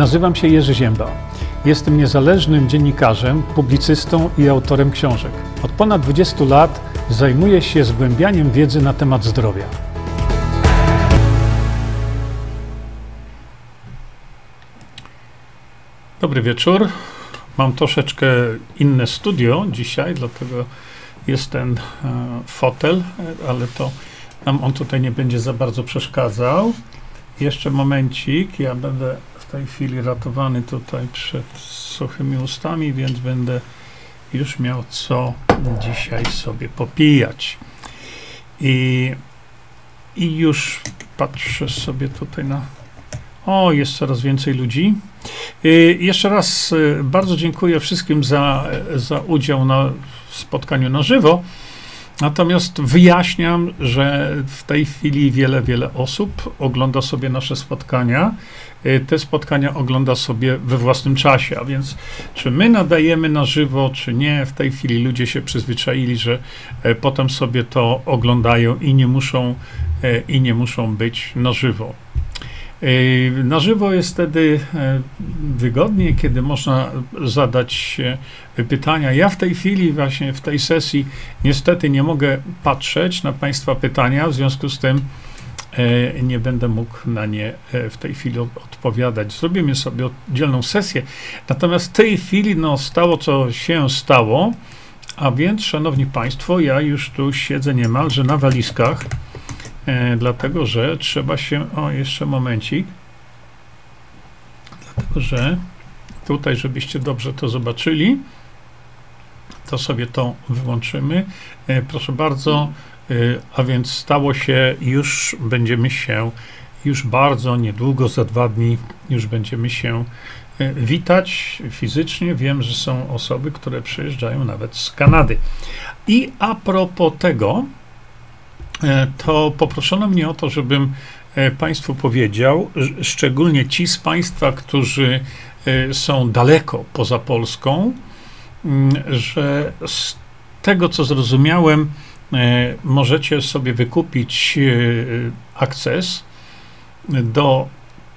Nazywam się Jerzy Ziemba. Jestem niezależnym dziennikarzem, publicystą i autorem książek. Od ponad 20 lat zajmuję się zgłębianiem wiedzy na temat zdrowia. Dobry wieczór. Mam troszeczkę inne studio dzisiaj, dlatego jest ten e, fotel, ale to nam on tutaj nie będzie za bardzo przeszkadzał. Jeszcze momencik, ja będę w tej chwili ratowany tutaj przed suchymi ustami, więc będę już miał co dzisiaj sobie popijać. I, i już patrzę sobie tutaj na. O, jest coraz więcej ludzi. Y, jeszcze raz y, bardzo dziękuję wszystkim za, za udział na spotkaniu na żywo. Natomiast wyjaśniam, że w tej chwili wiele, wiele osób ogląda sobie nasze spotkania. Y, te spotkania ogląda sobie we własnym czasie, a więc czy my nadajemy na żywo, czy nie, w tej chwili ludzie się przyzwyczaili, że e, potem sobie to oglądają i nie muszą, e, i nie muszą być na żywo. E, na żywo jest wtedy wygodnie, kiedy można zadać pytania. Ja w tej chwili, właśnie w tej sesji, niestety nie mogę patrzeć na Państwa pytania, w związku z tym nie będę mógł na nie w tej chwili odpowiadać. Zrobimy sobie oddzielną sesję. Natomiast w tej chwili no, stało, co się stało. A więc, szanowni Państwo, ja już tu siedzę niemalże na walizkach, e, dlatego że trzeba się. O, jeszcze momencik. Dlatego że tutaj, żebyście dobrze to zobaczyli, to sobie to wyłączymy. E, proszę bardzo. E, a więc stało się, już będziemy się, już bardzo niedługo, za dwa dni, już będziemy się e, witać fizycznie. Wiem, że są osoby, które przyjeżdżają nawet z Kanady. I a propos tego, e, to poproszono mnie o to, żebym Państwu powiedział, szczególnie ci z Państwa, którzy są daleko poza Polską, że z tego, co zrozumiałem, możecie sobie wykupić e, akces do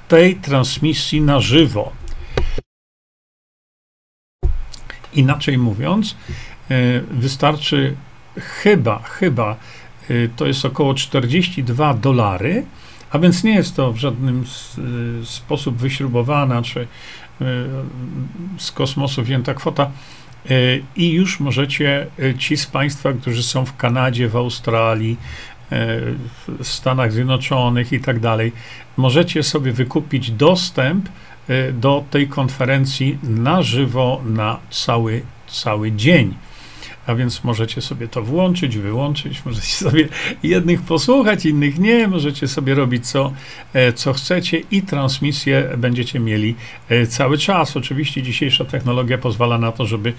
tej transmisji na żywo. Inaczej mówiąc, e, wystarczy chyba, chyba to jest około 42 dolary, a więc nie jest to w żadnym sposób wyśrubowana czy z kosmosu wzięta kwota. E, I już możecie, e, ci z Państwa, którzy są w Kanadzie, w Australii, e, w Stanach Zjednoczonych i tak dalej, możecie sobie wykupić dostęp do tej konferencji na żywo na cały, cały dzień a więc możecie sobie to włączyć, wyłączyć, możecie sobie jednych posłuchać, innych nie, możecie sobie robić co, e, co chcecie i transmisję będziecie mieli e, cały czas. Oczywiście dzisiejsza technologia pozwala na to, żeby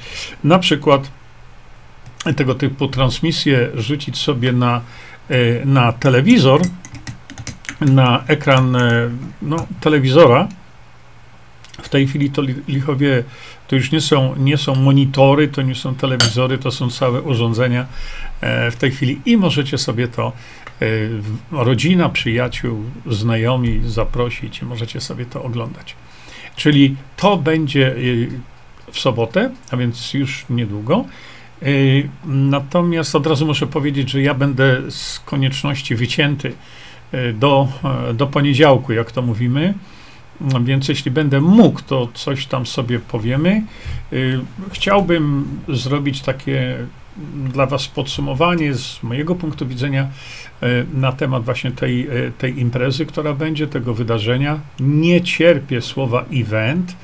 na przykład tego typu transmisję rzucić sobie na, e, na telewizor, na ekran no, telewizora. W tej chwili to lichowie to już nie są, nie są monitory, to nie są telewizory, to są całe urządzenia e, w tej chwili i możecie sobie to e, rodzina, przyjaciół, znajomi zaprosić i możecie sobie to oglądać. Czyli to będzie e, w sobotę, a więc już niedługo. Natomiast od razu muszę powiedzieć, że ja będę z konieczności wycięty do, do poniedziałku, jak to mówimy. No więc jeśli będę mógł, to coś tam sobie powiemy. Y, chciałbym zrobić takie dla Was podsumowanie z mojego punktu widzenia y, na temat właśnie tej, y, tej imprezy, która będzie, tego wydarzenia. Nie cierpię słowa event.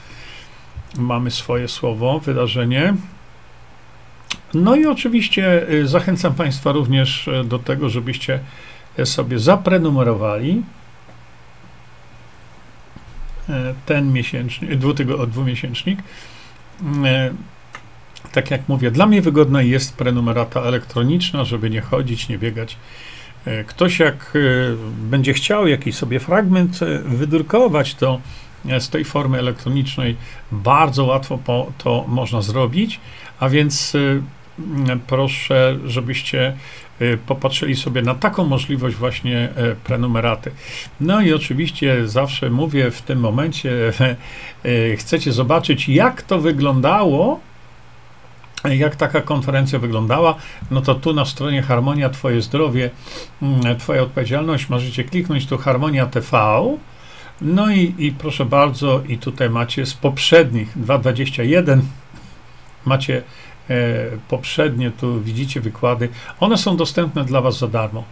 Mamy swoje słowo, wydarzenie. No i oczywiście zachęcam Państwa również do tego, żebyście sobie zaprenumerowali ten miesięcznik, dwutygo, dwumiesięcznik. E, tak jak mówię, dla mnie wygodna jest prenumerata elektroniczna, żeby nie chodzić, nie biegać. E, ktoś jak będzie chciał jakiś sobie fragment wydrukować, to z tej formy elektronicznej bardzo łatwo to można zrobić, a więc proszę, żebyście popatrzyli sobie na taką możliwość właśnie prenumeraty. No i oczywiście zawsze mówię w tym momencie, chcecie zobaczyć, jak to wyglądało, jak taka konferencja wyglądała, no to tu na stronie Harmonia Twoje Zdrowie, mm, Twoja Odpowiedzialność, możecie kliknąć tu Harmonia TV. No i, i proszę bardzo, i tutaj macie z poprzednich 2.21 macie e, poprzednie, tu widzicie wykłady. One są dostępne dla Was za darmo.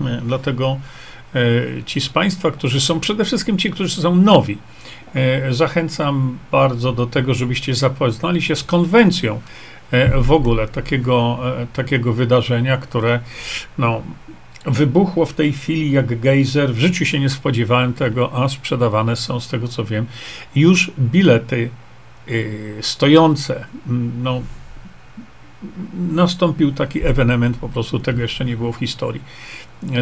E, dlatego e, ci z Państwa, którzy są, przede wszystkim ci, którzy są nowi, E, zachęcam bardzo do tego, żebyście zapoznali się z konwencją e, w ogóle takiego, e, takiego wydarzenia, które no, wybuchło w tej chwili jak gejzer. W życiu się nie spodziewałem tego, a sprzedawane są, z tego co wiem, już bilety stojące. No, nastąpił taki ewenement, po prostu tego jeszcze nie było w historii,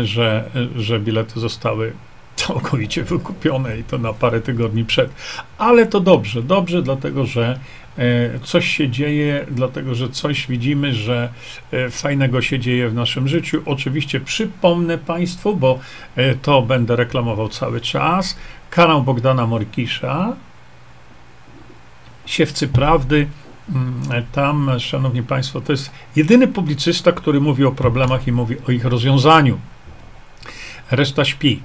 że, że bilety zostały całkowicie wykupione i to na parę tygodni przed. Ale to dobrze, dobrze, dlatego że e, coś się dzieje, dlatego że coś widzimy, że e, fajnego się dzieje w naszym życiu. Oczywiście przypomnę Państwu, bo e, to będę reklamował cały czas. Kanał Bogdana Morkisza, Siewcy Prawdy. Mm, tam, szanowni państwo, to jest jedyny publicysta, który mówi o problemach i mówi o ich rozwiązaniu. Reszta śpi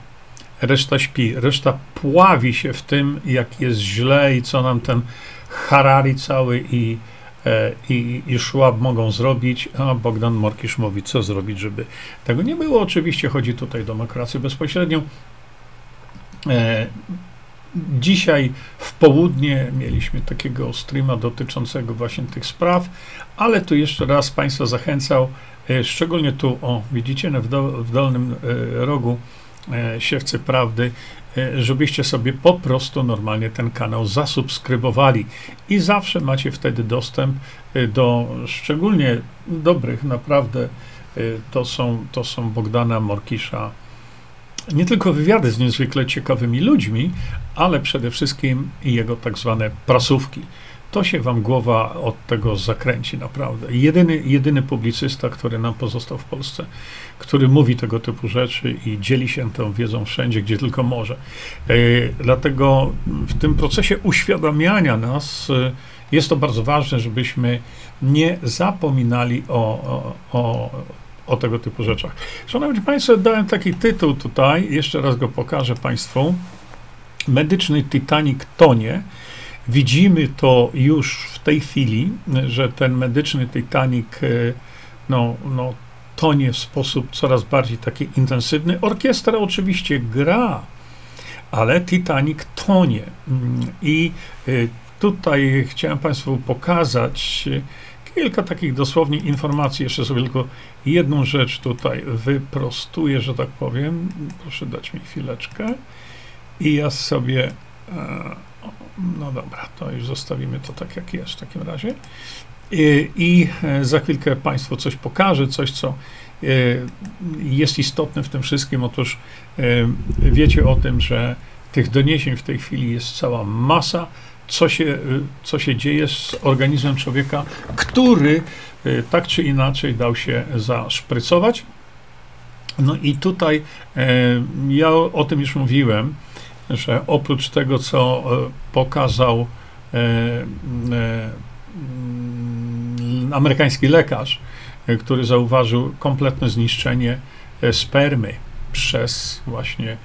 reszta śpi, reszta pławi się w tym, jak jest źle i co nam ten Harari cały i, e, i, i Szłab mogą zrobić, a Bogdan Morkisz mówi, co zrobić, żeby tego nie było. Oczywiście chodzi tutaj o demokrację bezpośrednią. E, dzisiaj w południe mieliśmy takiego streama dotyczącego właśnie tych spraw, ale tu jeszcze raz Państwa zachęcał, e, szczególnie tu, o widzicie, w, do, w dolnym rogu, E, siewcy Prawdy, e, żebyście sobie po prostu normalnie ten kanał zasubskrybowali i zawsze macie wtedy dostęp e, do szczególnie dobrych, naprawdę to są, to są Bogdana Morkisza. Nie tylko wywiady z niezwykle ciekawymi ludźmi, ale przede wszystkim jego tak zwane prasówki to się wam głowa od tego zakręci naprawdę. Jedyny, jedyny publicysta, który nam pozostał w Polsce, który mówi tego typu rzeczy i dzieli się tą wiedzą wszędzie, gdzie tylko może. E, dlatego w tym procesie uświadamiania nas e, jest to bardzo ważne, żebyśmy nie zapominali o, o, o, o tego typu rzeczach. Szanowni Państwo, dałem taki tytuł tutaj, jeszcze raz go pokażę Państwu. Medyczny Titanic tonie. Widzimy to już w tej chwili, że ten medyczny Titanic e, no, no, tonie w sposób coraz bardziej taki intensywny. Orkiestra oczywiście gra, ale Titanic tonie. I e, tutaj chciałem Państwu pokazać e, kilka takich dosłownie informacji. Jeszcze sobie tylko jedną rzecz tutaj wyprostuję, że tak powiem. Proszę dać mi chwileczkę. I ja sobie no dobra, to już zostawimy to tak, jak jest w takim razie. I, I, e, za chwilkę Państwu coś pokażę, coś, co e, jest istotne w tym wszystkim. Otóż e, wiecie o tym, że tych doniesień w tej chwili jest cała masa, co się, co się dzieje z organizmem człowieka, który tak czy inaczej dał się zaszprycować. No i tutaj ja o tym już mówiłem że oprócz tego, co e, pokazał e, e, mm, amerykański lekarz, który zauważył kompletne zniszczenie spermy przez właśnie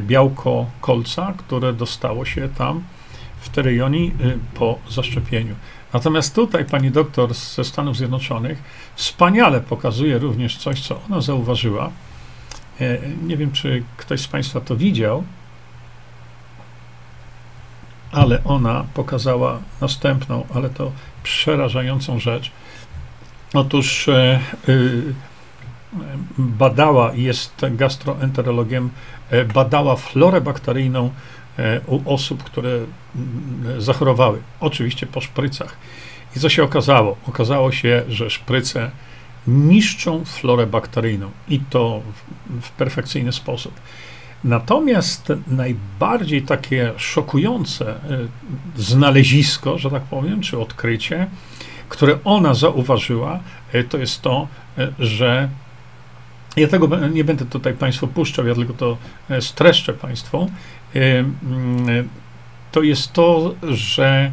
białko kolca, które dostało się tam w te po zaszczepieniu. Natomiast tutaj pani doktor ze Stanów Zjednoczonych wspaniale pokazuje również coś, co ona zauważyła. Nie wiem, czy ktoś z Państwa to widział, ale ona pokazała następną, ale to przerażającą rzecz. Otóż e, y, badała, jest gastroenterologiem, e, badała florę bakteryjną e, u osób, które mm, zachorowały, oczywiście po szprycach. I co się okazało? Okazało się, że szpryce niszczą florę bakteryjną i to w perfekcyjny sposób. Natomiast najbardziej takie szokujące y, znalezisko, że tak powiem, czy odkrycie, które ona zauważyła, to jest to, że ja tego nie będę tutaj Państwu puszczał, ja tylko to streszczę Państwu. To jest to, że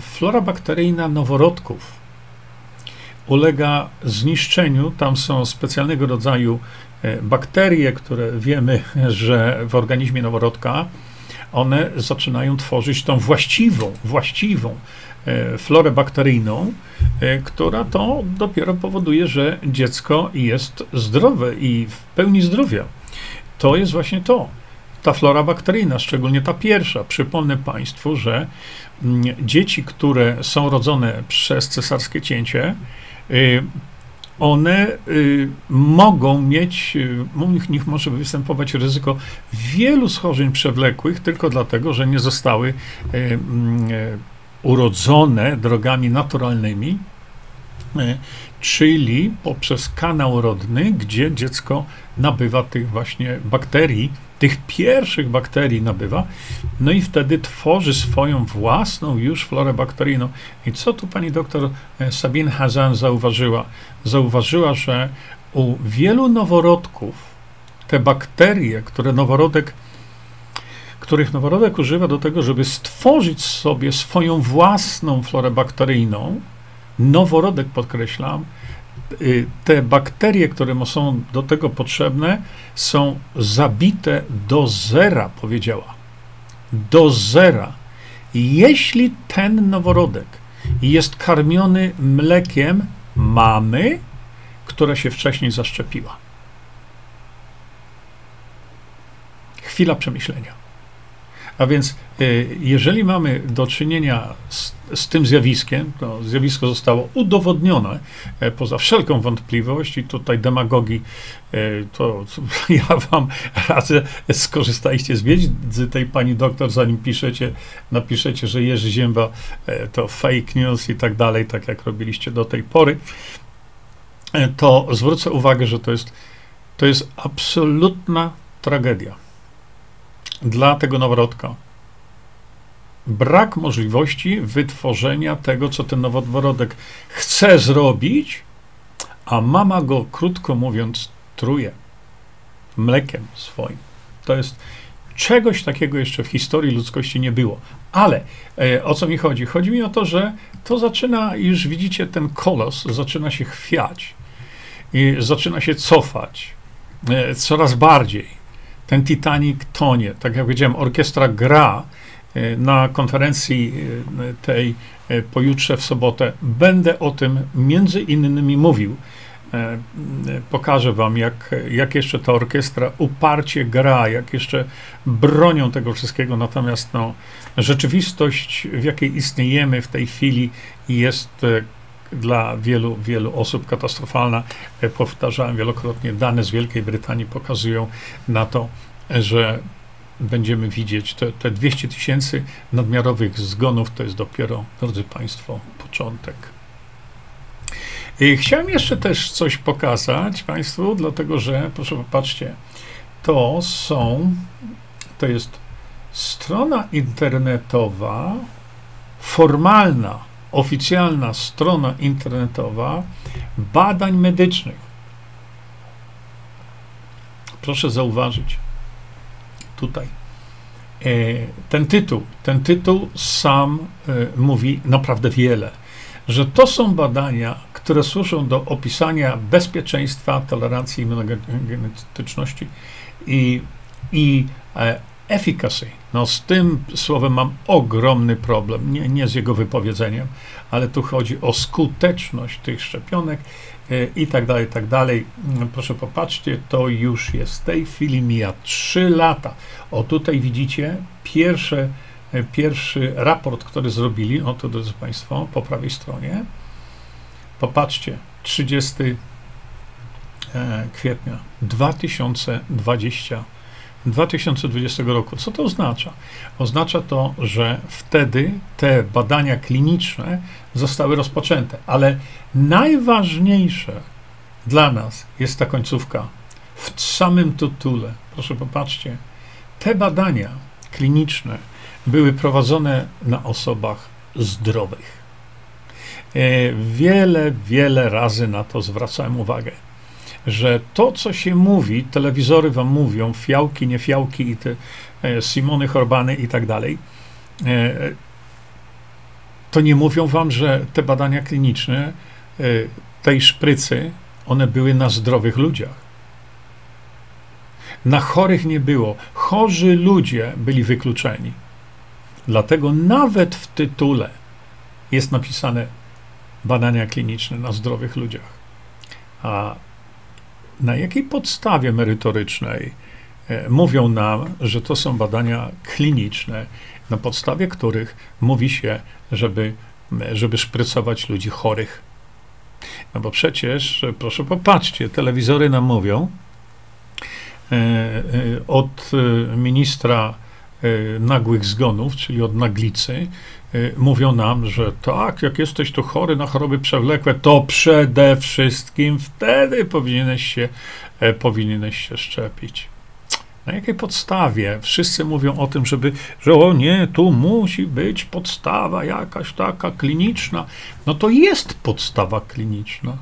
flora bakteryjna noworodków ulega zniszczeniu. Tam są specjalnego rodzaju e, bakterie, które wiemy, że w organizmie noworodka one zaczynają tworzyć tą właściwą, właściwą e, florę bakteryjną, e, która to dopiero powoduje, że dziecko jest zdrowe i w pełni zdrowia. To jest właśnie to. Ta flora bakteryjna, szczególnie ta pierwsza. Przypomnę Państwu, że mm, dzieci, które są rodzone przez cesarskie cięcie, Y, one y, mogą mieć, y, u nich może występować ryzyko wielu schorzeń przewlekłych tylko dlatego, że nie zostały mm, urodzone drogami naturalnymi, czyli poprzez kanał rodny, gdzie dziecko nabywa tych właśnie bakterii, tych pierwszych bakterii nabywa, no i wtedy tworzy swoją własną już florę bakteryjną. I co tu pani doktor e, Sabine Hazan zauważyła? Zauważyła, że u wielu noworodków te bakterie, które noworodek których noworodek używa do tego, żeby stworzyć sobie swoją własną florę bakteryjną, noworodek podkreślam, te bakterie, które są do tego potrzebne, są zabite do zera, powiedziała. Do zera. Jeśli ten noworodek jest karmiony mlekiem mamy, która się wcześniej zaszczepiła. Chwila przemyślenia. A więc y, jeżeli mamy do czynienia z, z, tym zjawiskiem, to zjawisko zostało udowodnione e, poza wszelką wątpliwość i tutaj demagogii, e, to, ja wam radzę, skorzystajcie z wiedzy tej pani doktor, zanim piszecie, napiszecie, że Jerzy Zięba e, to fake news i tak dalej, tak jak robiliście do tej pory, to zwrócę uwagę, że to jest, to jest absolutna tragedia dla tego noworodka. Brak możliwości wytworzenia tego, co ten noworodek chce zrobić, a mama go, krótko mówiąc, truje mlekiem swoim. To jest czegoś takiego jeszcze w historii ludzkości nie było. Ale e, o co mi chodzi? Chodzi mi o to, że to zaczyna, już widzicie, ten kolos zaczyna się chwiać i zaczyna się cofać e, coraz bardziej ten Titanic tonie. Tak jak powiedziałem, orkiestra gra e, na konferencji e, tej e, pojutrze w sobotę. Będę o tym między innymi mówił. Pokażę wam, jak, jak jeszcze ta orkiestra uparcie gra, jak jeszcze bronią tego wszystkiego. Natomiast no, rzeczywistość, w jakiej istniejemy w tej chwili, jest dla wielu, wielu osób katastrofalna. E, powtarzałem wielokrotnie, dane z Wielkiej Brytanii pokazują na to, że będziemy widzieć te, te 200 tysięcy nadmiarowych zgonów, to jest dopiero, drodzy Państwo, początek. I chciałem jeszcze też coś pokazać Państwu, dlatego że, proszę popatrzcie, to są, to jest strona internetowa, formalna oficjalna strona internetowa badań medycznych. Proszę zauważyć tutaj e, ten tytuł, ten tytuł sam e, mówi naprawdę wiele, że to są badania, które służą do opisania bezpieczeństwa, tolerancji immunogenetyczności i, i e, efficacy. No z tym słowem mam ogromny problem, nie, nie z jego wypowiedzeniem, ale tu chodzi o skuteczność tych szczepionek e, i tak dalej, i tak dalej. Mm, proszę popatrzcie, to już jest w tej chwili mija 3 lata. O tutaj widzicie pierwsze, e, pierwszy raport, który zrobili, o to drodzy Państwo, po prawej stronie. Popatrzcie, 30 e, kwietnia 2020 2020 roku. Co to oznacza? Oznacza to, że wtedy te badania kliniczne zostały rozpoczęte, ale najważniejsze dla nas jest ta końcówka w samym tytule. Proszę popatrzcie, te badania kliniczne były prowadzone na osobach zdrowych. wiele, wiele razy na to zwracałem uwagę, że to, co się mówi, telewizory wam mówią, fiałki, nie fiałki i te Simony Horbany i tak dalej, to nie mówią wam, że te badania kliniczne tej szprycy, one były na zdrowych ludziach. Na chorych nie było. Chorzy ludzie byli wykluczeni. Dlatego nawet w tytule jest napisane badania kliniczne na zdrowych ludziach. A na jakiej podstawie merytorycznej e, mówią nam, że to są badania kliniczne, na podstawie których mówi się, żeby, żeby szprycować ludzi chorych? No bo przecież, proszę popatrzcie, telewizory nam mówią, E, e, od e, ministra nagłych zgonów, czyli od naglicy, mówią nam, że tak, jak jesteś tu chory na choroby przewlekłe, to przede wszystkim wtedy powinieneś się, powinieneś się szczepić. Na jakiej podstawie? Wszyscy mówią o tym, żeby, że o nie, tu musi być podstawa jakaś taka kliniczna. No to jest podstawa kliniczna.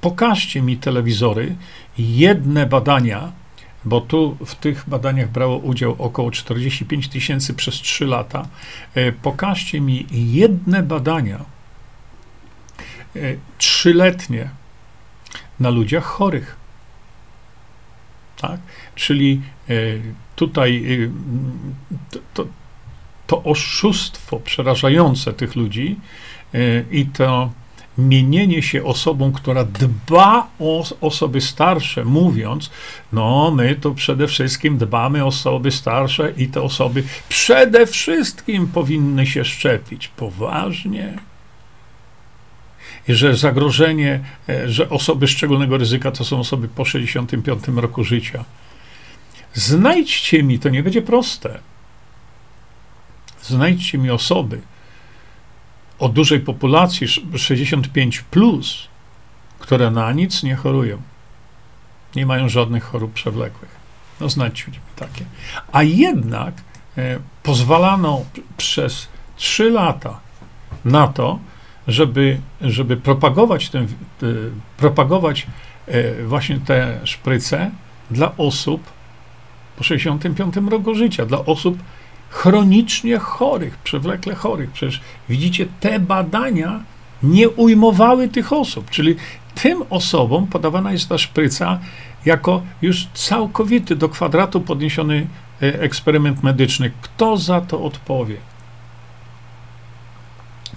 Pokażcie mi telewizory, jedne badania, bo tu w tych badaniach brało udział około 45 tysięcy przez 3 lata. E, pokażcie mi jedne badania e, trzyletnie na ludziach chorych. Tak? Czyli e, tutaj to, to, to oszustwo przerażające tych ludzi i to mienienie się osobą, która dba o osoby starsze, mówiąc, no my to przede wszystkim dbamy o osoby starsze i te osoby przede wszystkim powinny się szczepić. Poważnie? Że zagrożenie, e, że osoby szczególnego ryzyka to są osoby po 65 roku życia. Znajdźcie mi, to nie będzie proste. Znajdźcie mi osoby, o dużej populacji 65, plus, które na nic nie chorują. Nie mają żadnych chorób przewlekłych. No, znajdźcie takie. A jednak e, pozwalano przez 3 lata na to, żeby, żeby propagować, ten, e, propagować e, właśnie te szpryce dla osób po 65 roku życia, dla osób chronicznie chorych, przewlekle chorych. Przecież widzicie, te badania nie ujmowały tych osób, czyli tym osobom podawana jest ta szpryca jako już całkowity do kwadratu podniesiony e, eksperyment medyczny. Kto za to odpowie?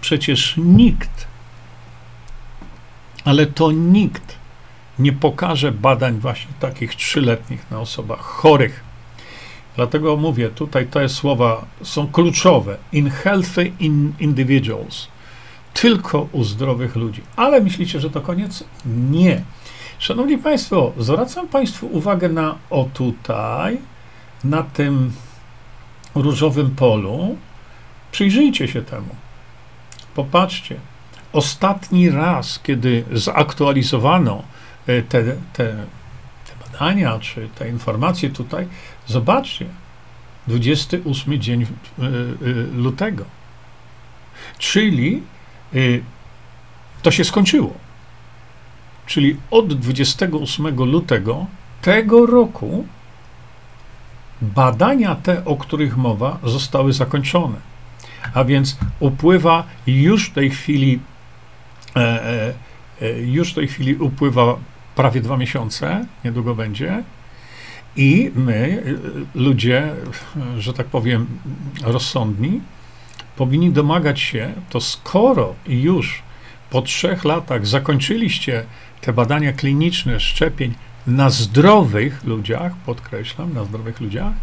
Przecież nikt, ale to nikt nie pokaże badań właśnie takich trzyletnich na osobach chorych Dlatego mówię, tutaj te słowa są kluczowe. In healthy in individuals. Tylko u zdrowych ludzi. Ale myślicie, że to koniec? Nie. Szanowni Państwo, zwracam Państwu uwagę na o tutaj, na tym różowym polu. Przyjrzyjcie się temu. Popatrzcie. Ostatni raz, kiedy zaktualizowano e, te, te, badania, czy te informacje tutaj, Zobaczcie, 28 dzień e, e, lutego. Czyli e, to się skończyło. Czyli od 28 lutego tego roku badania te, o których mowa, zostały zakończone. A więc upływa już w tej chwili, już w tej chwili upływa prawie dwa miesiące, niedługo będzie, i my, ludzie, że tak powiem, rozsądni, powinni domagać się, to skoro już po trzech latach zakończyliście te badania kliniczne szczepień na zdrowych ludziach, podkreślam, na zdrowych ludziach,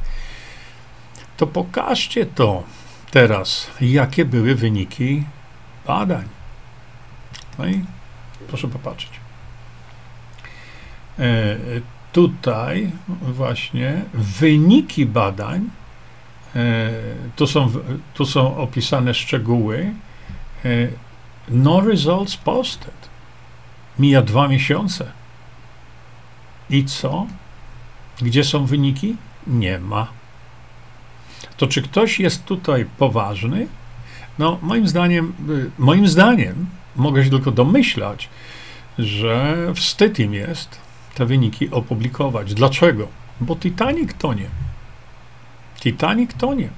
to pokażcie to teraz, jakie były wyniki badań. No i proszę popatrzeć. E, tutaj właśnie wyniki badań, e, tu są, tu są opisane szczegóły, e, no results posted. Mija dwa miesiące. I co? Gdzie są wyniki? Nie ma. To czy ktoś jest tutaj poważny? No, moim zdaniem, y, moim zdaniem, mogę się tylko domyślać, że wstyd im jest te wyniki opublikować. Dlaczego? Bo Titanic tonie. Titanic tonie.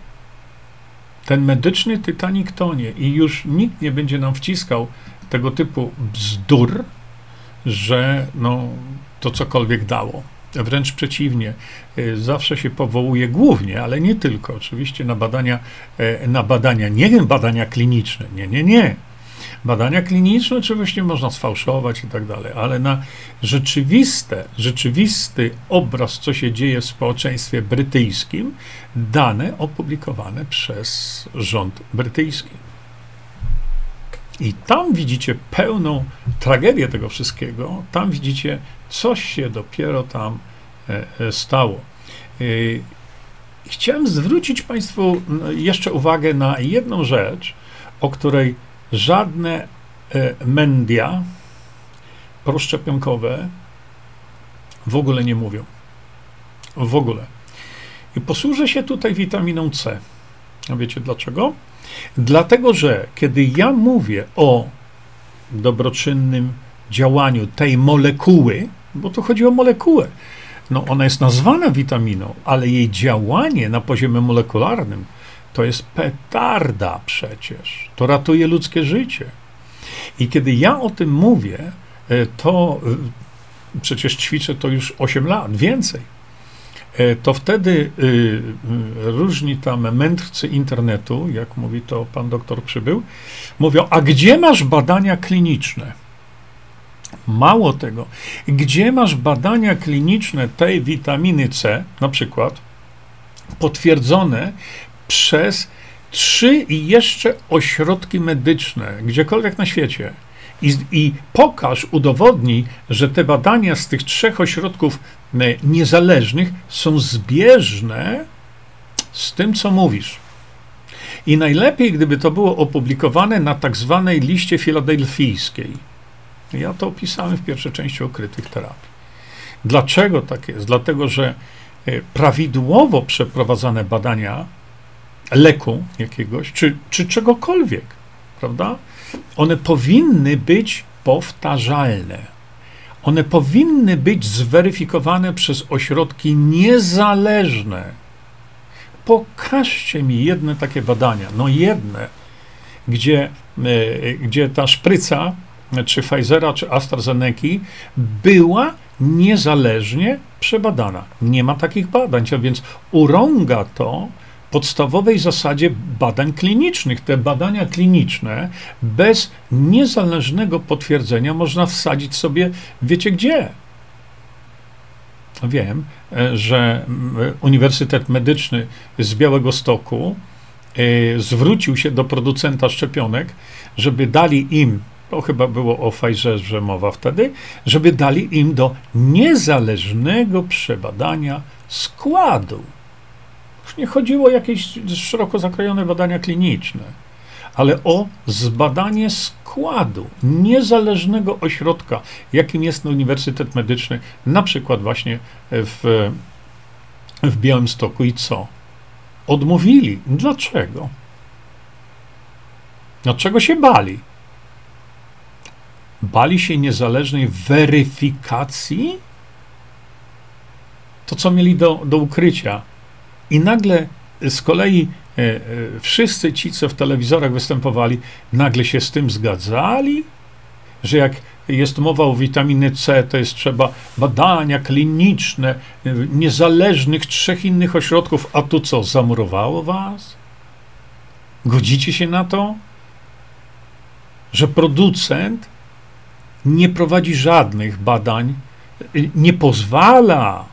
Ten medyczny Titanic tonie i już nikt nie będzie nam wciskał tego typu bzdur, że no, to cokolwiek dało. Wręcz przeciwnie, y, zawsze się powołuje głównie, ale nie tylko, oczywiście na badania, e, na badania, nie badania kliniczne, nie, nie, nie. Badania kliniczne oczywiście można sfałszować i tak dalej, ale na rzeczywiste, rzeczywisty obraz, co się dzieje w społeczeństwie brytyjskim, dane opublikowane przez rząd brytyjski. I tam widzicie pełną tragedię tego wszystkiego, tam widzicie, coś się dopiero tam e, e, stało. E, chciałem zwrócić Państwu jeszcze uwagę na jedną rzecz, o której żadne media proszczepionkowe w ogóle nie mówią. W ogóle. I posłużę się tutaj witaminą C. A wiecie dlaczego? Dlatego, że kiedy ja mówię o dobroczynnym działaniu tej molekuły, bo tu chodzi o molekułę, no ona jest nazwana witaminą, ale jej działanie na poziomie molekularnym to jest petarda przecież. To ratuje ludzkie życie. I kiedy ja o tym mówię, e, to e, przecież ćwiczę to już 8 lat, więcej E, to wtedy różni tam mędrcy internetu, jak mówi to pan doktor Przybył, mówią, a gdzie masz badania kliniczne? Mało tego, gdzie masz badania kliniczne tej witaminy C, na przykład, potwierdzone przez trzy i jeszcze ośrodki medyczne, gdziekolwiek na świecie. I, I pokaż, udowodnij, że te badania z tych trzech ośrodków e, niezależnych są zbieżne z tym, co mówisz. I najlepiej, gdyby to było opublikowane na tak zwanej liście filadelfijskiej. Ja to opisałem w pierwszej części okrytych terapii. Dlaczego tak jest? Dlatego, że e, prawidłowo przeprowadzane badania leku jakiegoś, czy, czy czegokolwiek, prawda? one powinny być powtarzalne. One powinny być zweryfikowane przez ośrodki niezależne. Pokażcie mi jedne takie badania, no jedne, gdzie, e, gdzie ta szpryca, czy Pfizera, czy AstraZeneca była niezależnie przebadana. Nie ma takich badań, więc urąga to podstawowej zasadzie badań klinicznych. Te badania kliniczne bez niezależnego potwierdzenia można wsadzić sobie, wiecie gdzie? Wiem, e, że Uniwersytet Medyczny z Białego Stoku e, zwrócił się do producenta szczepionek, żeby dali im, to chyba było o Pfizerze mowa wtedy, żeby dali im do niezależnego przebadania składu nie chodziło o jakieś szeroko zakrojone badania kliniczne, ale o zbadanie składu niezależnego ośrodka, jakim jest Uniwersytet Medyczny, na przykład właśnie w, w Białymstoku. I co? Odmówili. Dlaczego? Dlaczego się bali? Bali się niezależnej weryfikacji? To, co mieli do, do ukrycia, i nagle z kolei e, e, wszyscy ci, co w telewizorach występowali, nagle się z tym zgadzali, że jak jest mowa o witaminie C, to jest trzeba badania kliniczne e, niezależnych trzech innych ośrodków, a tu co, zamurowało was? Godzicie się na to? Że producent nie prowadzi żadnych badań, nie pozwala,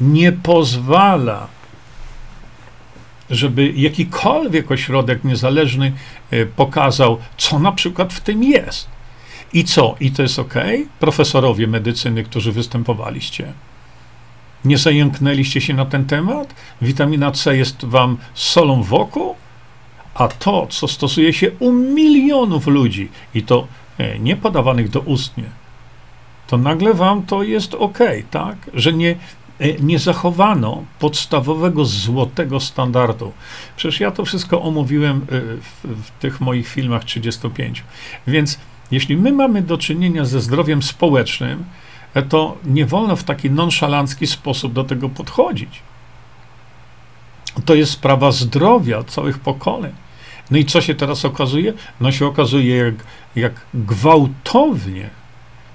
nie pozwala żeby jakikolwiek ośrodek niezależny e, pokazał, co na przykład w tym jest. I co? I to jest ok? Profesorowie medycyny, którzy występowaliście. Nie zająknęliście się na ten temat? Witamina C jest wam solą w oku? A to, co stosuje się u milionów ludzi, i to e, nie podawanych do ustnie, to nagle wam to jest ok, tak? Że nie, nie zachowano podstawowego złotego standardu. Przecież ja to wszystko omówiłem e, w, w tych moich filmach 35. Więc Jeśli my mamy do czynienia ze zdrowiem społecznym, e, to nie wolno w taki nonszalancki sposób do tego podchodzić. To jest sprawa zdrowia całych pokoleń. No i co się teraz okazuje? No się okazuje, jak, jak gwałtownie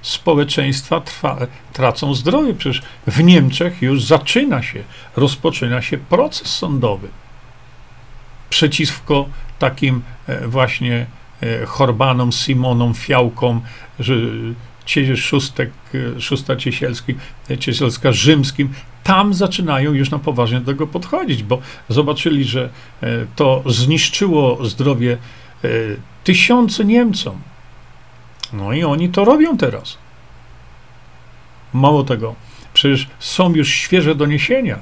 społeczeństwa trwa, tracą zdrowie. Przecież w Niemczech już zaczyna się, rozpoczyna się proces sądowy przeciwko takim e, właśnie e, Horbanom, Simonom, Fiałkom, Szóstek, e, Szósta Ciesielski, Ciesielska Rzymskim, tam zaczynają już na poważnie do tego podchodzić, bo zobaczyli, że to zniszczyło zdrowie tysiące Niemcom. No i oni to robią teraz. Mało tego, przecież są już świeże doniesienia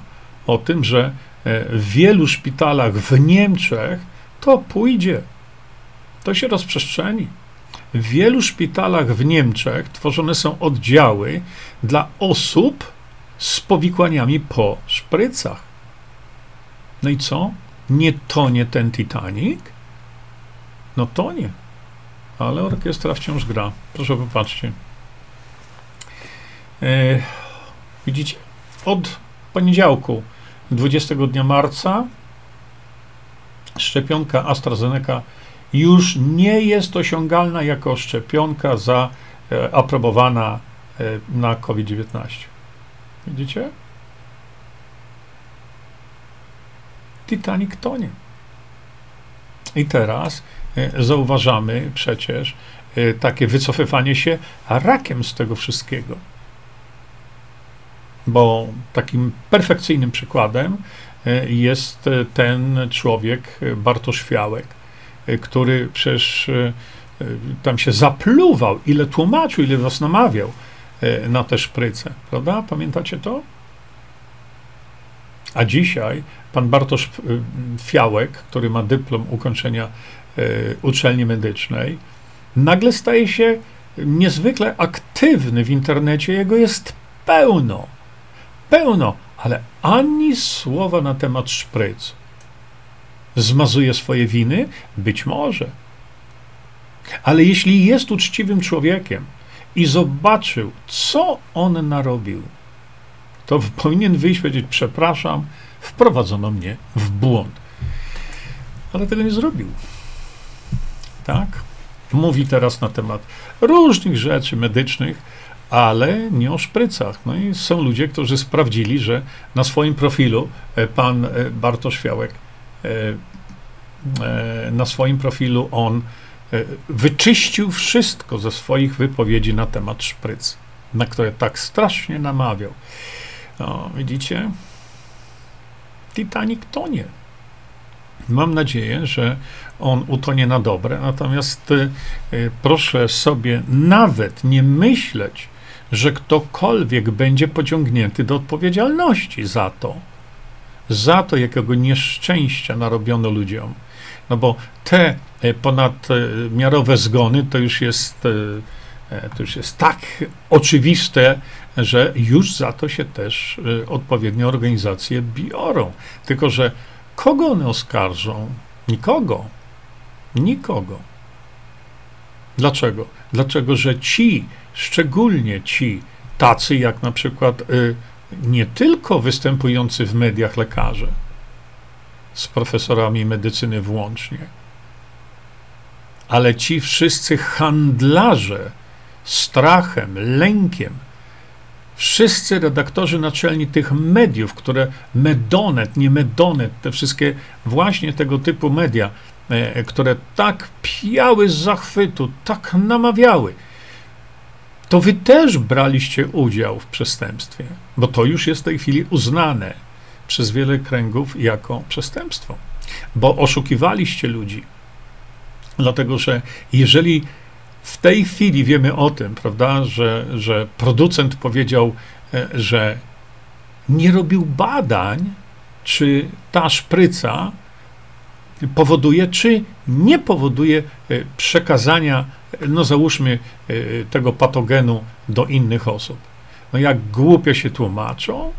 o tym, że w wielu szpitalach w Niemczech to pójdzie. To się rozprzestrzeni. W wielu szpitalach w Niemczech tworzone są oddziały dla osób z powikłaniami po szprycach. No i co? Nie tonie ten Titanic? No tonie. Ale orkiestra wciąż gra. Proszę popatrzcie. E, widzicie? Od poniedziałku, 20 dnia marca, szczepionka AstraZeneca już nie jest osiągalna jako szczepionka za e, aprobowana e, na COVID-19. Widzicie? Titanic tonie. I teraz zauważamy przecież e, takie wycofywanie się rakiem z tego wszystkiego. Bo takim perfekcyjnym przykładem e, jest e, ten człowiek, e, Bartosz Fiałek, który przecież tam się zapluwał, ile tłumaczył, ile was namawiał na te szpryce, prawda? Pamiętacie to? A dzisiaj pan Bartosz Fiałek, który ma dyplom ukończenia uczelni medycznej, nagle staje się niezwykle aktywny w internecie, jego jest pełno pełno, ale ani słowa na temat szpryc. Zmazuje swoje winy? Być może. Ale jeśli jest uczciwym człowiekiem i zobaczył, co on narobił, to powinien wyjść i powiedzieć: Przepraszam, wprowadzono mnie w błąd. Ale tego nie zrobił. Tak? Mówi teraz na temat różnych rzeczy medycznych, ale nie o szprycach. No i są ludzie, którzy sprawdzili, że na swoim profilu e, pan e, Bartosz Fiałek, e, na swoim profilu on wyczyścił wszystko ze swoich wypowiedzi na temat szpryc, na które tak strasznie namawiał. No, widzicie? Titanic tonie. Mam nadzieję, że on utonie na dobre, natomiast proszę sobie nawet nie myśleć, że ktokolwiek będzie pociągnięty do odpowiedzialności za to, za to, jakiego nieszczęścia narobiono ludziom. No bo te e, ponadmiarowe zgony to już jest, to już jest tak oczywiste, że już za to się też odpowiednie organizacje biorą. Tylko, że kogo one oskarżą? Nikogo. Nikogo. Dlaczego? Dlaczego, że ci, szczególnie ci tacy jak na przykład y, nie tylko występujący w mediach lekarze, z profesorami medycyny włącznie, ale ci wszyscy handlarze strachem, lękiem, wszyscy redaktorzy naczelni tych mediów, które Medonet, nie Medonet, te wszystkie właśnie tego typu media, które tak pijały z zachwytu, tak namawiały, to wy też braliście udział w przestępstwie, bo to już jest w tej chwili uznane przez wiele kręgów jako przestępstwo, bo oszukiwaliście ludzi. Dlatego, że jeżeli w tej chwili wiemy o tym, prawda, że, że producent powiedział, e, że nie robił badań, czy ta szpryca powoduje, czy nie powoduje e, przekazania no załóżmy, y, tego patogenu do innych osób. No jak głupio się tłumaczą,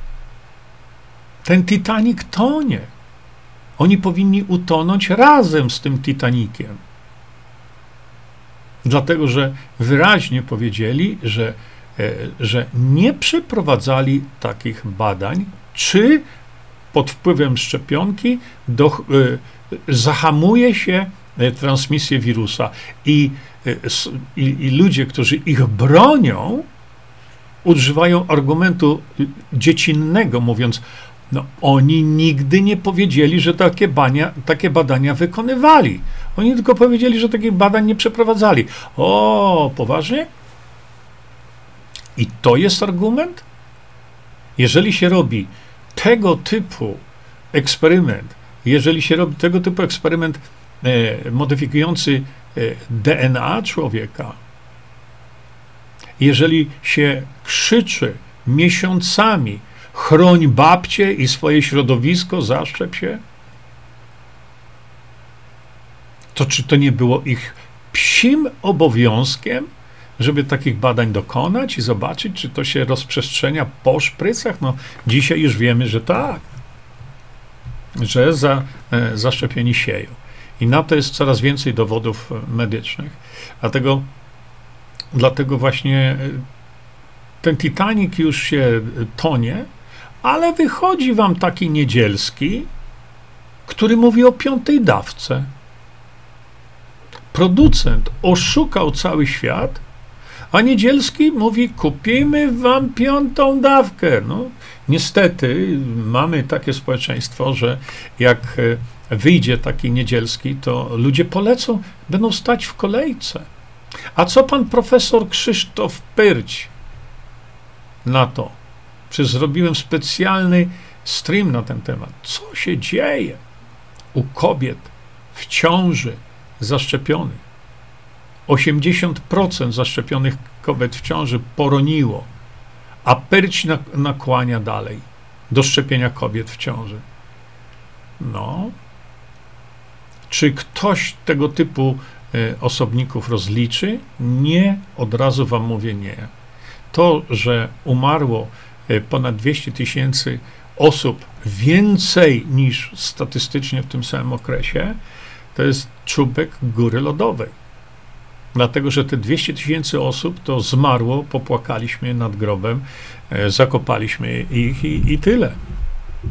ten Titanic tonie. Oni powinni utonąć razem z tym Titanikiem. Dlatego, że wyraźnie powiedzieli, że, e, że nie przeprowadzali takich badań, czy pod wpływem szczepionki do, e, zahamuje się e, transmisję wirusa. I, i, I ludzie, którzy ich bronią, używają argumentu dziecinnego, mówiąc, no, oni nigdy nie powiedzieli, że takie, bania, takie badania wykonywali. Oni tylko powiedzieli, że takich badań nie przeprowadzali. O, poważnie? I to jest argument? Jeżeli się robi tego typu eksperyment, jeżeli się robi tego typu eksperyment e, modyfikujący e, DNA człowieka, jeżeli się krzyczy miesiącami, chroń babcie i swoje środowisko, zaszczep się, to czy to nie było ich psim obowiązkiem, żeby takich badań dokonać i zobaczyć, czy to się rozprzestrzenia po szprycach? No, dzisiaj już wiemy, że tak, że za, e, zaszczepieni sieją. I na to jest coraz więcej dowodów e, medycznych. Dlatego, dlatego właśnie e, ten Titanic już się tonie, ale wychodzi wam taki niedzielski, który mówi o piątej dawce producent oszukał cały świat, a Niedzielski mówi: Kupimy wam piątą dawkę. No, niestety mamy takie społeczeństwo, że jak e, wyjdzie taki Niedzielski, to ludzie polecą, będą stać w kolejce. A co pan profesor Krzysztof Pyrć na to? Czy zrobiłem specjalny stream na ten temat? Co się dzieje u kobiet w ciąży? zaszczepionych. 80% zaszczepionych kobiet w ciąży poroniło, a perć nakłania dalej do szczepienia kobiet w ciąży. No. Czy ktoś tego typu y, osobników rozliczy? Nie, od razu wam mówię nie. To, że umarło y, ponad 200 tysięcy osób więcej niż statystycznie w tym samym okresie, to jest czubek góry lodowej. Dlatego, że te 200 tysięcy osób to zmarło, popłakaliśmy nad grobem, e, zakopaliśmy ich i, i tyle.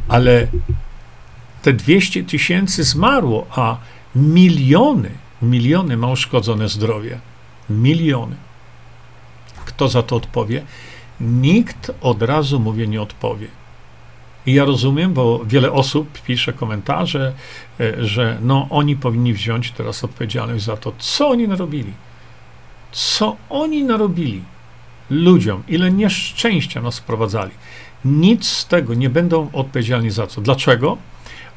Ale te 200 tysięcy zmarło, a miliony, miliony ma uszkodzone zdrowie. Miliony. Kto za to odpowie? Nikt od razu, mówię, nie odpowie. I ja rozumiem, bo wiele osób pisze komentarze, e, że no oni powinni wziąć teraz odpowiedzialność za to, co oni narobili. Co oni narobili ludziom, ile nieszczęścia nas sprowadzali. Nic z tego nie będą odpowiedzialni za co. Dlaczego?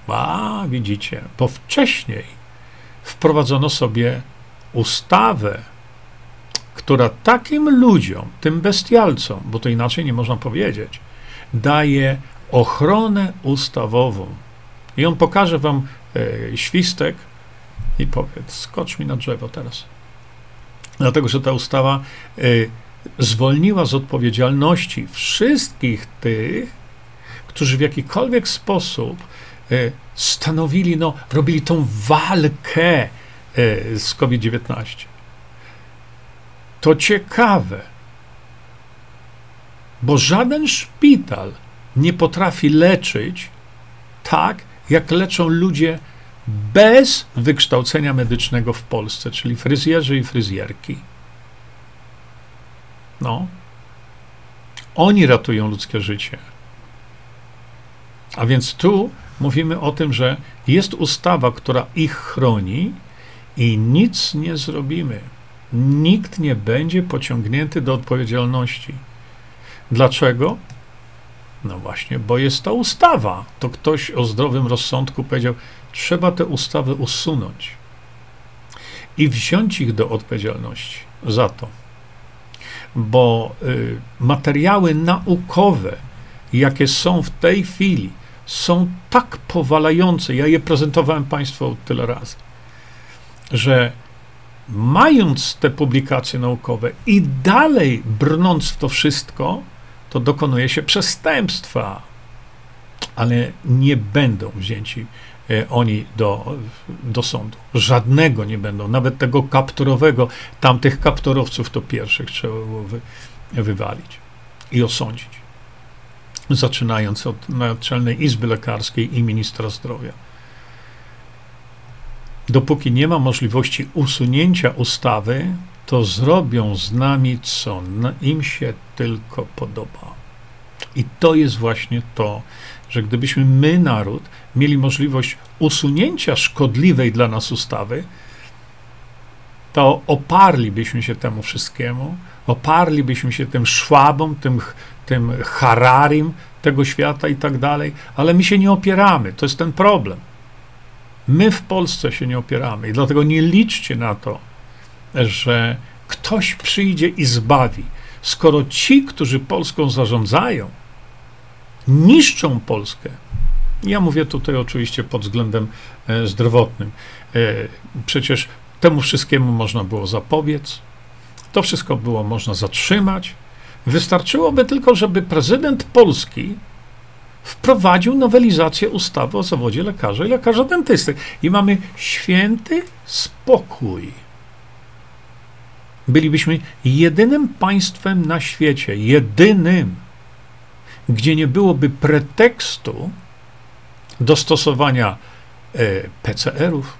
A, widzicie, bo wcześniej wprowadzono sobie ustawę, która takim ludziom, tym bestialcom, bo to inaczej nie można powiedzieć, daje ochronę ustawową. I on pokaże wam e, świstek i powiedz, skocz mi na drzewo teraz. Dlatego, że ta ustawa e, zwolniła z odpowiedzialności wszystkich tych, którzy w jakikolwiek sposób e, stanowili, no, robili tą walkę e, z COVID-19. To ciekawe, bo żaden szpital nie potrafi leczyć tak, jak leczą ludzie bez wykształcenia medycznego w Polsce, czyli fryzjerzy i fryzjerki. No. Oni ratują ludzkie życie. A więc tu mówimy o tym, że jest ustawa, która ich chroni i nic nie zrobimy. Nikt nie będzie pociągnięty do odpowiedzialności. Dlaczego? No właśnie, bo jest to ustawa. To ktoś o zdrowym rozsądku powiedział, trzeba te ustawy usunąć i wziąć ich do odpowiedzialności za to. Bo y, materiały naukowe, jakie są w tej chwili, są tak powalające. Ja je prezentowałem Państwu tyle razy, że mając te publikacje naukowe i dalej brnąc w to wszystko, to dokonuje się przestępstwa, ale nie będą wzięci oni do, do sądu. Żadnego nie będą, nawet tego kapturowego. Tamtych kapturowców to pierwszych trzeba było wy, wywalić i osądzić. Zaczynając od Naczelnej Izby Lekarskiej i Ministra Zdrowia. Dopóki nie ma możliwości usunięcia ustawy, to zrobią z nami, co im się tylko podoba. I to jest właśnie to, że gdybyśmy my, naród, mieli możliwość usunięcia szkodliwej dla nas ustawy, to oparlibyśmy się temu wszystkiemu, oparlibyśmy się tym szwabom, tym, tym hararim tego świata i tak dalej, ale my się nie opieramy. To jest ten problem. My w Polsce się nie opieramy i dlatego nie liczcie na to, że ktoś przyjdzie i zbawi. Skoro ci, którzy Polską zarządzają, niszczą Polskę, ja mówię tutaj oczywiście pod względem e, zdrowotnym, e, przecież temu wszystkiemu można było zapobiec, to wszystko było można zatrzymać. Wystarczyłoby tylko, żeby prezydent Polski wprowadził nowelizację ustawy o zawodzie lekarza i lekarza dentysty. I mamy święty spokój. Bylibyśmy jedynym państwem na świecie, jedynym, gdzie nie byłoby pretekstu do stosowania e, PCR-ów,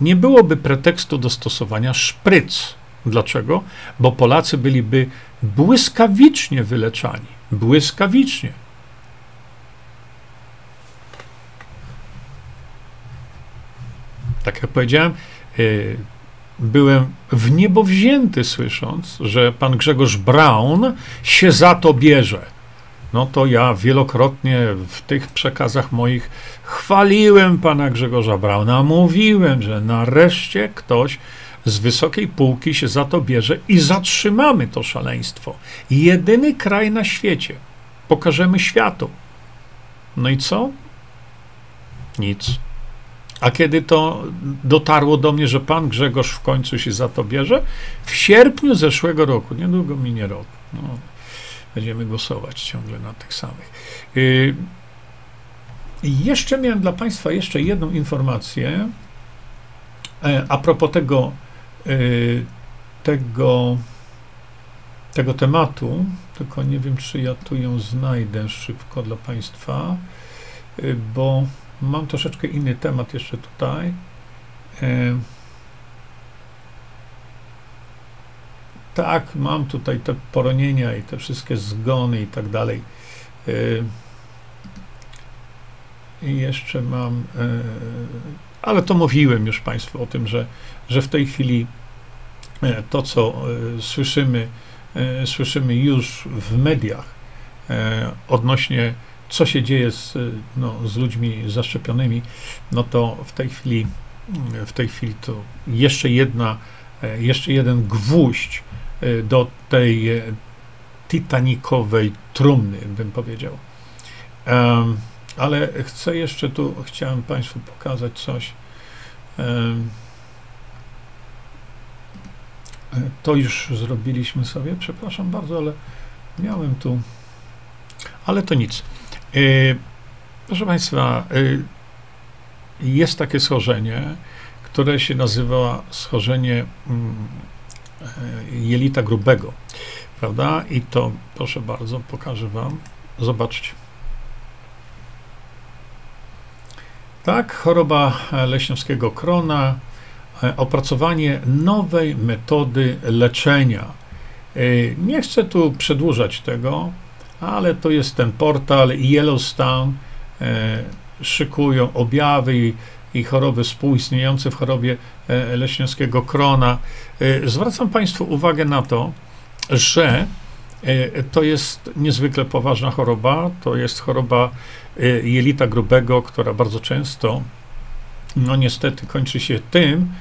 nie byłoby pretekstu do stosowania szpryc. Dlaczego? Bo Polacy byliby błyskawicznie wyleczani. Błyskawicznie. Tak jak powiedziałem, e, byłem w niebo wzięty słysząc, że pan Grzegorz Braun się za to bierze. No to ja wielokrotnie w tych przekazach moich chwaliłem pana Grzegorza Brauna, mówiłem, że nareszcie ktoś z wysokiej półki się za to bierze i zatrzymamy to szaleństwo. Jedyny kraj na świecie. Pokażemy światu. No i co? Nic. A kiedy to dotarło do mnie, że pan Grzegorz w końcu się za to bierze? W sierpniu zeszłego roku, niedługo minie rok. No, będziemy głosować ciągle na tych samych. Y, jeszcze miałem dla Państwa jeszcze jedną informację e, a propos tego, y, tego, tego tematu, tylko nie wiem, czy ja tu ją znajdę szybko dla Państwa, y, bo Mam troszeczkę inny temat jeszcze tutaj. Tak, mam tutaj te poronienia i te wszystkie zgony i tak dalej. E, I jeszcze mam, e, ale to mówiłem już Państwu o tym, że, że w tej chwili to, co słyszymy, słyszymy już w mediach odnośnie co się dzieje z, no, z ludźmi zaszczepionymi, no to w tej chwili, w tej chwili to jeszcze jedna, jeszcze jeden gwóźdź do tej e, titanikowej trumny, bym powiedział. Ale chcę jeszcze tu, chciałem Państwu pokazać coś. Um, to już zrobiliśmy sobie, przepraszam bardzo, ale miałem tu, ale to nic. Y, proszę Państwa, y, jest takie schorzenie, które się nazywa schorzenie mm, y, jelita grubego, prawda? I to, proszę bardzo, pokażę Wam. Zobaczcie. Tak, choroba leśniowskiego krona, opracowanie nowej metody leczenia. Nie chcę tu przedłużać tego, ale to jest ten portal Yellowstone, e, szykują objawy i, choroby współistniejące w chorobie e, leśniowskiego krona. E, zwracam Państwu uwagę na to, że e, to jest niezwykle poważna choroba. To jest choroba jelita grubego, która bardzo często, no niestety, kończy się tym,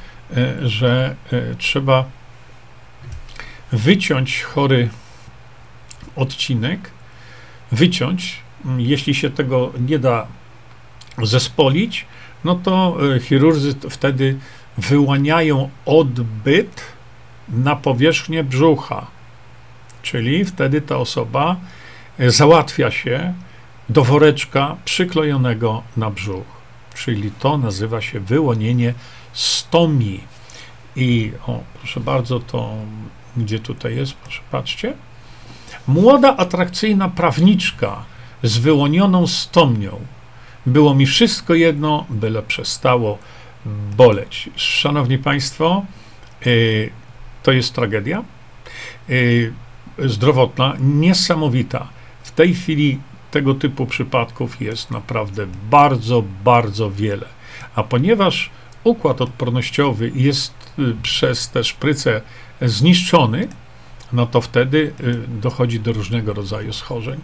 że trzeba wyciąć chory odcinek wyciąć. Jeśli się tego nie da zespolić, no to e, chirurdzy wtedy wyłaniają odbyt na powierzchnię brzucha. Czyli wtedy ta osoba e, załatwia się do woreczka przyklejonego na brzuch. czyli to nazywa się wyłonienie stomii. I o, proszę bardzo, to gdzie tutaj jest, proszę patrzcie. Młoda, atrakcyjna prawniczka z wyłonioną stomią. Było mi wszystko jedno, byle przestało boleć. Szanowni Państwo, yy, to jest tragedia yy, zdrowotna, niesamowita. W tej chwili tego typu przypadków jest naprawdę bardzo, bardzo wiele. A ponieważ układ odpornościowy jest y, przez te szpryce zniszczony, no to wtedy y, dochodzi do różnego rodzaju schorzeń.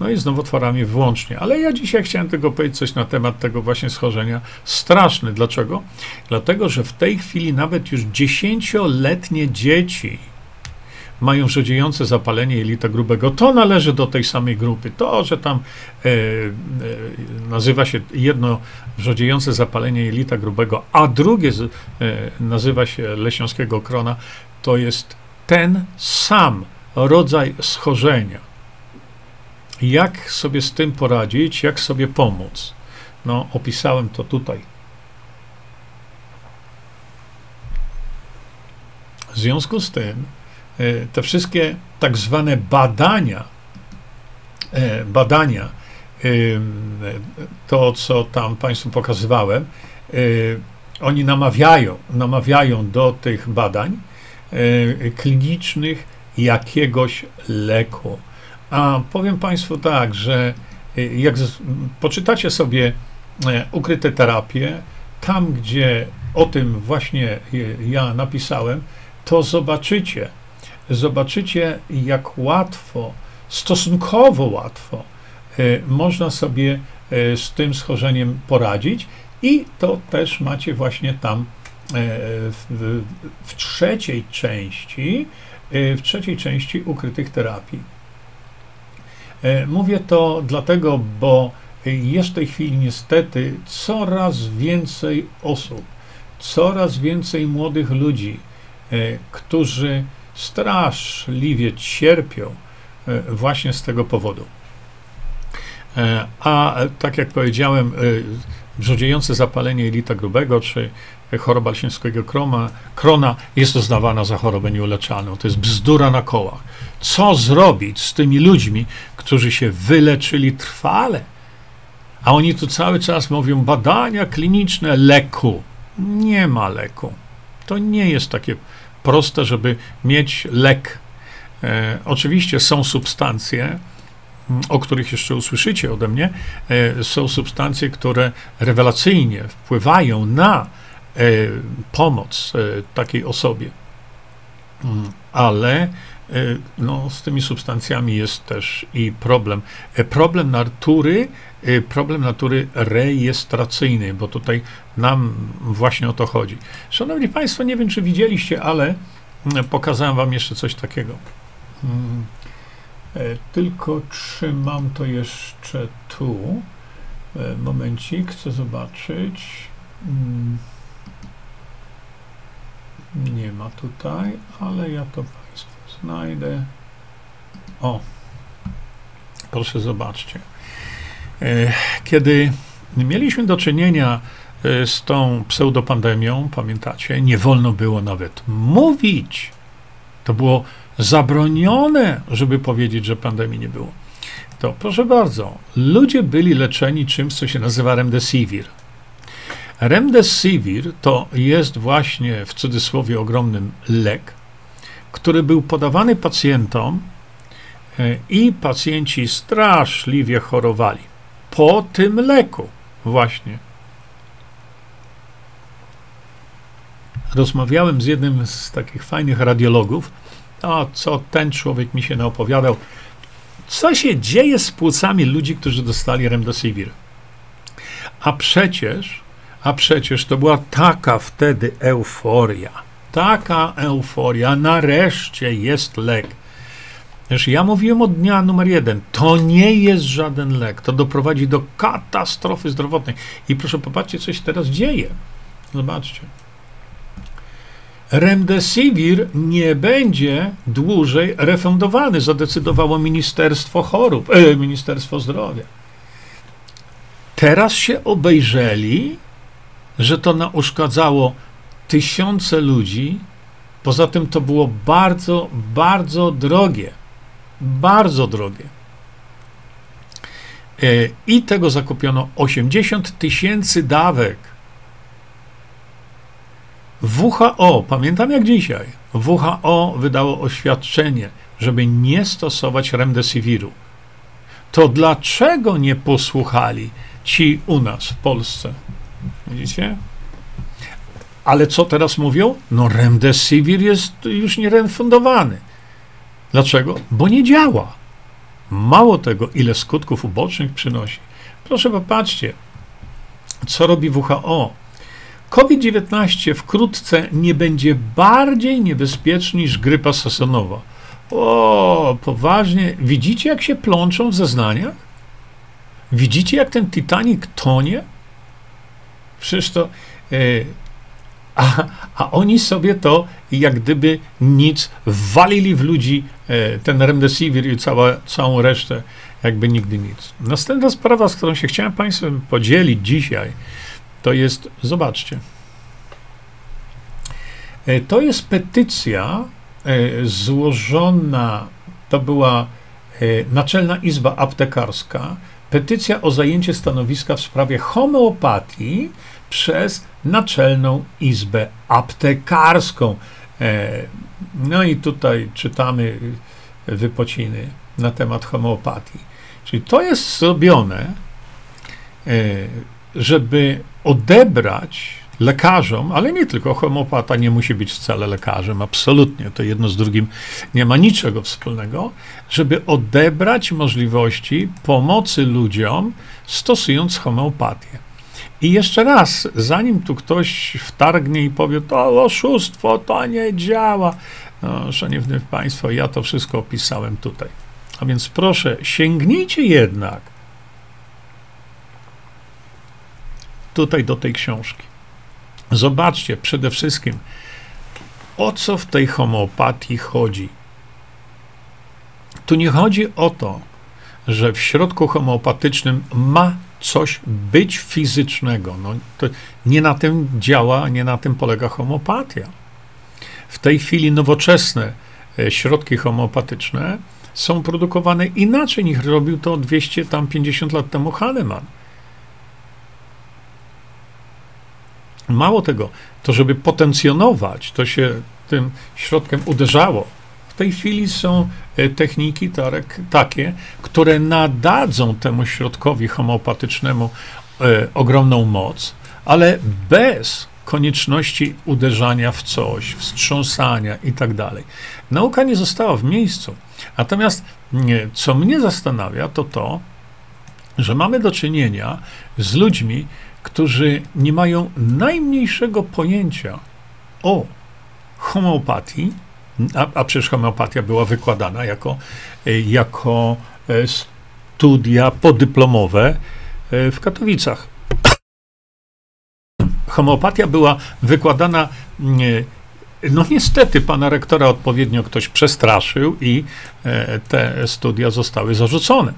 No i z nowotworami włącznie. Ale ja dzisiaj chciałem tylko powiedzieć coś na temat tego właśnie schorzenia. Straszny. Dlaczego? Dlatego, że w tej chwili nawet już dziesięcioletnie dzieci mają wrzodziejące zapalenie jelita grubego. To należy do tej samej grupy. To, że tam e, e, nazywa się jedno wrzodziejące zapalenie jelita grubego, a drugie z, e, nazywa się leśniowskiego krona, to jest ten sam rodzaj schorzenia. Jak sobie z tym poradzić, jak sobie pomóc? No, opisałem to tutaj. W związku z tym, e, te wszystkie tak zwane badania, e, badania, to co tam Państwu pokazywałem, e, oni namawiają, namawiają do tych badań klinicznych jakiegoś leku. A powiem Państwu tak, że jak z, poczytacie sobie ukryte terapie, tam gdzie o tym właśnie ja napisałem, to zobaczycie, zobaczycie, jak łatwo, stosunkowo łatwo e, można sobie e, z tym schorzeniem poradzić i to też macie właśnie tam e, w, w trzeciej części, w trzeciej części ukrytych terapii. Mówię to dlatego, bo jest w tej chwili niestety coraz więcej osób, coraz więcej młodych ludzi, którzy straszliwie cierpią e, właśnie z tego powodu. E, a tak jak powiedziałem, e, wrzodziejące zapalenie jelita grubego czy choroba lśniewskiego krona, krona jest uznawana za chorobę nieuleczalną. To jest bzdura na kołach. Co zrobić z tymi ludźmi, którzy się wyleczyli trwale? A oni tu cały czas mówią badania kliniczne leku. Nie ma leku. To nie jest takie proste, żeby mieć lek. E, oczywiście są substancje, o których jeszcze usłyszycie ode mnie, e, są substancje, które rewelacyjnie wpływają na e, pomoc e, takiej osobie. Mm, ale no, z tymi substancjami jest też i problem. E, problem natury Y, problem natury rejestracyjnej, bo tutaj nam właśnie o to chodzi. Szanowni Państwo, nie wiem, czy widzieliście, ale pokazałem Wam jeszcze coś takiego. Mm, e, tylko trzymam to jeszcze tu. E, momencik, chcę zobaczyć. Mm, nie ma tutaj, ale ja to znajdę. O, proszę zobaczcie. E, kiedy mieliśmy do czynienia e, z tą pseudopandemią, pamiętacie, nie wolno było nawet mówić. To było zabronione, żeby powiedzieć, że pandemii nie było. To proszę bardzo, ludzie byli leczeni czymś, co się nazywa remdesivir. Remdesivir to jest właśnie w cudzysłowie ogromnym lek, który był podawany pacjentom e, i pacjenci straszliwie chorowali po tym leku. Właśnie. Rozmawiałem z jednym z takich fajnych radiologów. O, co ten człowiek mi się naopowiadał. Co się dzieje z płucami ludzi, którzy dostali remdesivir? A przecież, a przecież to była taka wtedy euforia. Taka euforia. Nareszcie jest lek. Wiesz, ja mówiłem od dnia numer jeden, to nie jest żaden lek, to doprowadzi do katastrofy zdrowotnej. I proszę popatrzcie, co się teraz dzieje. Zobaczcie. Remdesivir nie będzie dłużej refundowany, zadecydowało Ministerstwo Chorób, e, Ministerstwo Zdrowia. Teraz się obejrzeli, że to nauszkadzało tysiące ludzi. Poza tym to było bardzo, bardzo drogie. Bardzo drogie. E, I tego zakupiono 80 tysięcy dawek. WHO, pamiętam jak dzisiaj, WHO wydało oświadczenie, żeby nie stosować remdesiviru. To dlaczego nie posłuchali ci u nas w Polsce? Widzicie? Ale co teraz mówią? No remdesivir jest już nierefundowany. Dlaczego? Bo nie działa. Mało tego, ile skutków ubocznych przynosi. Proszę popatrzcie, co robi WHO. COVID-19 wkrótce nie będzie bardziej niebezpieczny niż grypa sezonowa. O, poważnie. Widzicie, jak się plączą w zeznaniach? Widzicie, jak ten Titanic tonie? Przecież to. Yy, a, a oni sobie to jak gdyby nic walili w ludzi e, ten remdesivir i cała, całą resztę, jakby nigdy nic. Następna sprawa, z którą się chciałem Państwem podzielić dzisiaj, to jest, zobaczcie, e, to jest petycja e, złożona, to była Naczelna Izba Aptekarska, petycja o zajęcie stanowiska w sprawie homeopatii przez Naczelną Izbę Aptekarską. E, no i tutaj czytamy wypociny na temat homeopatii. Czyli to jest zrobione, e, żeby odebrać lekarzom, ale nie tylko homeopata nie musi być wcale lekarzem, absolutnie, to jedno z drugim nie ma niczego wspólnego, żeby odebrać możliwości pomocy ludziom stosując homeopatię. I jeszcze raz, zanim tu ktoś wtargnie i powie, to oszustwo, to nie działa. No, szanowni Państwo, ja to wszystko opisałem tutaj. A więc proszę, sięgnijcie jednak tutaj do tej książki. Zobaczcie przede wszystkim, o co w tej homeopatii chodzi. Tu nie chodzi o to, że w środku homeopatycznym ma coś być fizycznego. No, to nie na tym działa, nie na tym polega homeopatia. W tej chwili nowoczesne e, środki homeopatyczne są produkowane inaczej niż robił to 250 lat temu Hahnemann. Mało tego, to żeby potencjonować, to się tym środkiem uderzało tej chwili są e, techniki Tarek, takie, które nadadzą temu środkowi homeopatycznemu e, ogromną moc, ale bez konieczności uderzania w coś, wstrząsania i tak dalej. Nauka nie została w miejscu. Natomiast nie, co mnie zastanawia, to to, że mamy do czynienia z ludźmi, którzy nie mają najmniejszego pojęcia o homeopatii, a, a przecież homeopatia była wykładana jako, e, jako e, studia podyplomowe e, w Katowicach. Homeopatia była wykładana no niestety pana rektora odpowiednio ktoś przestraszył i te studia zostały zarzucone.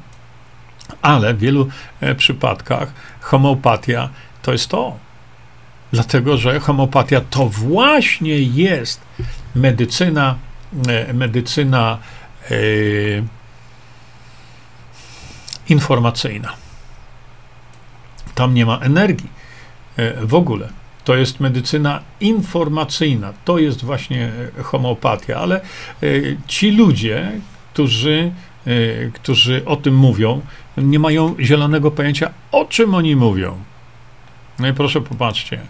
Ale w wielu przypadkach homeopatia to jest to. Dlatego, że homeopatia to właśnie jest medycyna, e, medycyna e, informacyjna. Tam nie ma energii e, w ogóle. To jest medycyna informacyjna. To jest właśnie homeopatia, ale ci ludzie, którzy, którzy o tym mówią, nie mają zielonego pojęcia, o czym oni mówią. No i proszę popatrzcie.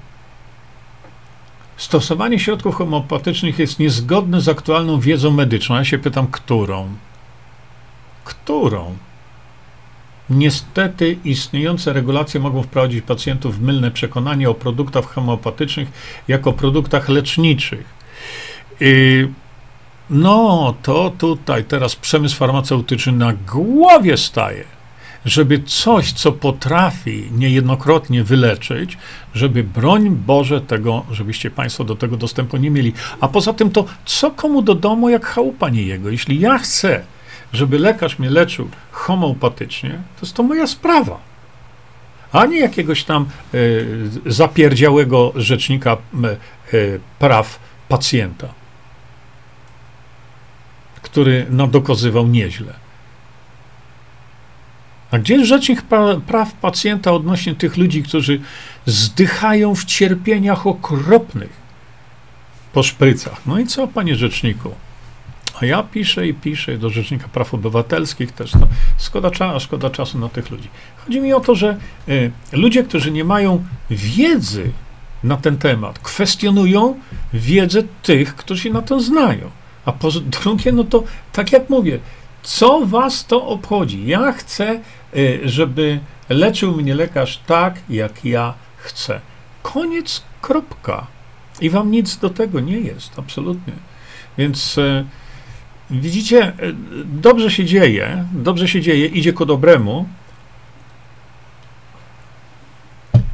Stosowanie środków homeopatycznych jest niezgodne z aktualną wiedzą medyczną. Ja się pytam, którą? Którą? Niestety istniejące regulacje mogą wprowadzić pacjentów w mylne przekonanie o produktach homeopatycznych jako produktach leczniczych. No, to tutaj teraz przemysł farmaceutyczny na głowie staje żeby coś, co potrafi niejednokrotnie wyleczyć, żeby broń Boże tego, żebyście Państwo do tego dostępu nie mieli. A poza tym to, co komu do domu, jak chałupa nie jego? Jeśli ja chcę, żeby lekarz mnie leczył homeopatycznie, to jest to moja sprawa. a nie jakiegoś tam y, zapierdziałego rzecznika y, praw pacjenta, który nadokazywał nieźle. A gdzie jest rzecznik praw pacjenta odnośnie tych ludzi, którzy zdychają w cierpieniach okropnych po szprycach? No i co, panie rzeczniku? A ja piszę i piszę do Rzecznika Praw Obywatelskich też. No, szkoda, czasu, szkoda czasu na tych ludzi. Chodzi mi o to, że y, ludzie, którzy nie mają wiedzy na ten temat, kwestionują wiedzę tych, którzy się na to znają. A po drugie, no to tak jak mówię, co was to obchodzi? Ja chcę, żeby leczył mnie lekarz tak, jak ja chcę. Koniec, kropka. I wam nic do tego nie jest, absolutnie. Więc y, widzicie, y, dobrze się dzieje, dobrze się dzieje, idzie ku dobremu.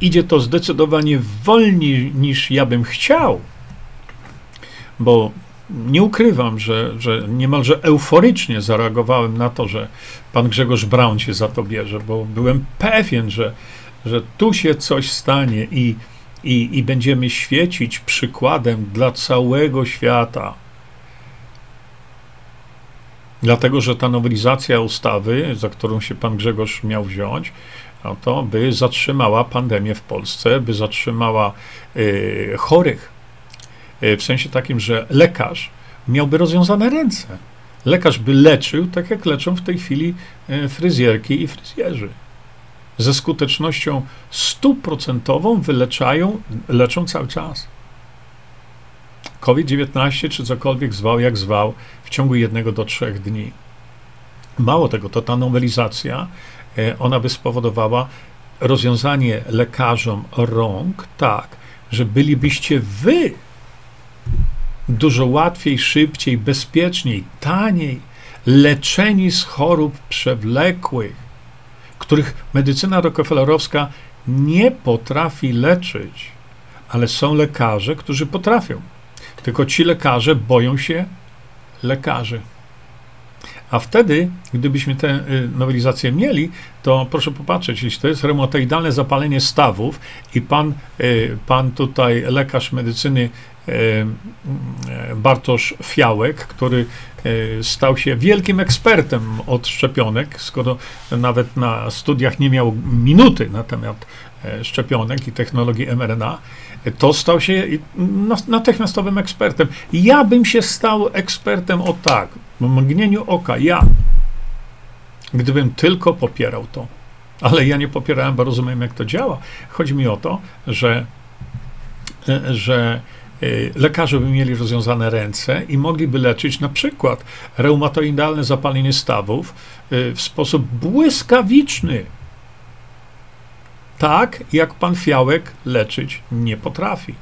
Idzie to zdecydowanie wolniej niż ja bym chciał, bo nie ukrywam, że, że niemalże euforycznie zareagowałem na to, że pan Grzegorz Braun się za to bierze, bo byłem pewien, że, że tu się coś stanie i, i, i będziemy świecić przykładem dla całego świata. Dlatego, że ta nowelizacja ustawy, za którą się pan Grzegorz miał wziąć, no to by zatrzymała pandemię w Polsce, by zatrzymała y, chorych w sensie takim, że lekarz miałby rozwiązane ręce. Lekarz by leczył, tak jak leczą w tej chwili e, fryzjerki i fryzjerzy. Ze skutecznością stuprocentową wyleczają, leczą cały czas. COVID-19 czy cokolwiek zwał, jak zwał, w ciągu jednego do trzech dni. Mało tego, to ta nowelizacja, e, ona by spowodowała rozwiązanie lekarzom rąk tak, że bylibyście wy dużo łatwiej, szybciej, bezpieczniej, taniej leczeni z chorób przewlekłych, których medycyna rockefellerowska nie potrafi leczyć, ale są lekarze, którzy potrafią. Tylko ci lekarze boją się lekarzy. A wtedy, gdybyśmy tę y, nowelizację mieli, to proszę popatrzeć, jeśli to jest reumatoidalne zapalenie stawów i pan, y, pan tutaj, lekarz medycyny Bartosz Fiałek, który e, stał się wielkim ekspertem od szczepionek, skoro nawet na studiach nie miał minuty na temat e, szczepionek i technologii mRNA, to stał się natychmiastowym ekspertem. Ja bym się stał ekspertem o tak, w mgnieniu oka, ja, gdybym tylko popierał to. Ale ja nie popierałem, bo rozumiem, jak to działa. Chodzi mi o to, że, że lekarze by mieli rozwiązane ręce i mogliby leczyć na przykład reumatoidalne zapalenie stawów y, w sposób błyskawiczny. Tak, jak pan Fiałek leczyć nie potrafi.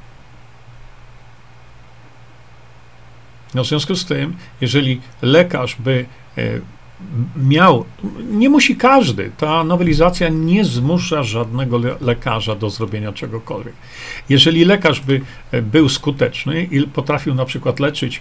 No w związku z tym, jeżeli lekarz by y, miał, nie musi każdy, ta nowelizacja nie zmusza żadnego le lekarza do zrobienia czegokolwiek. Jeżeli lekarz by e, był skuteczny i potrafił na przykład leczyć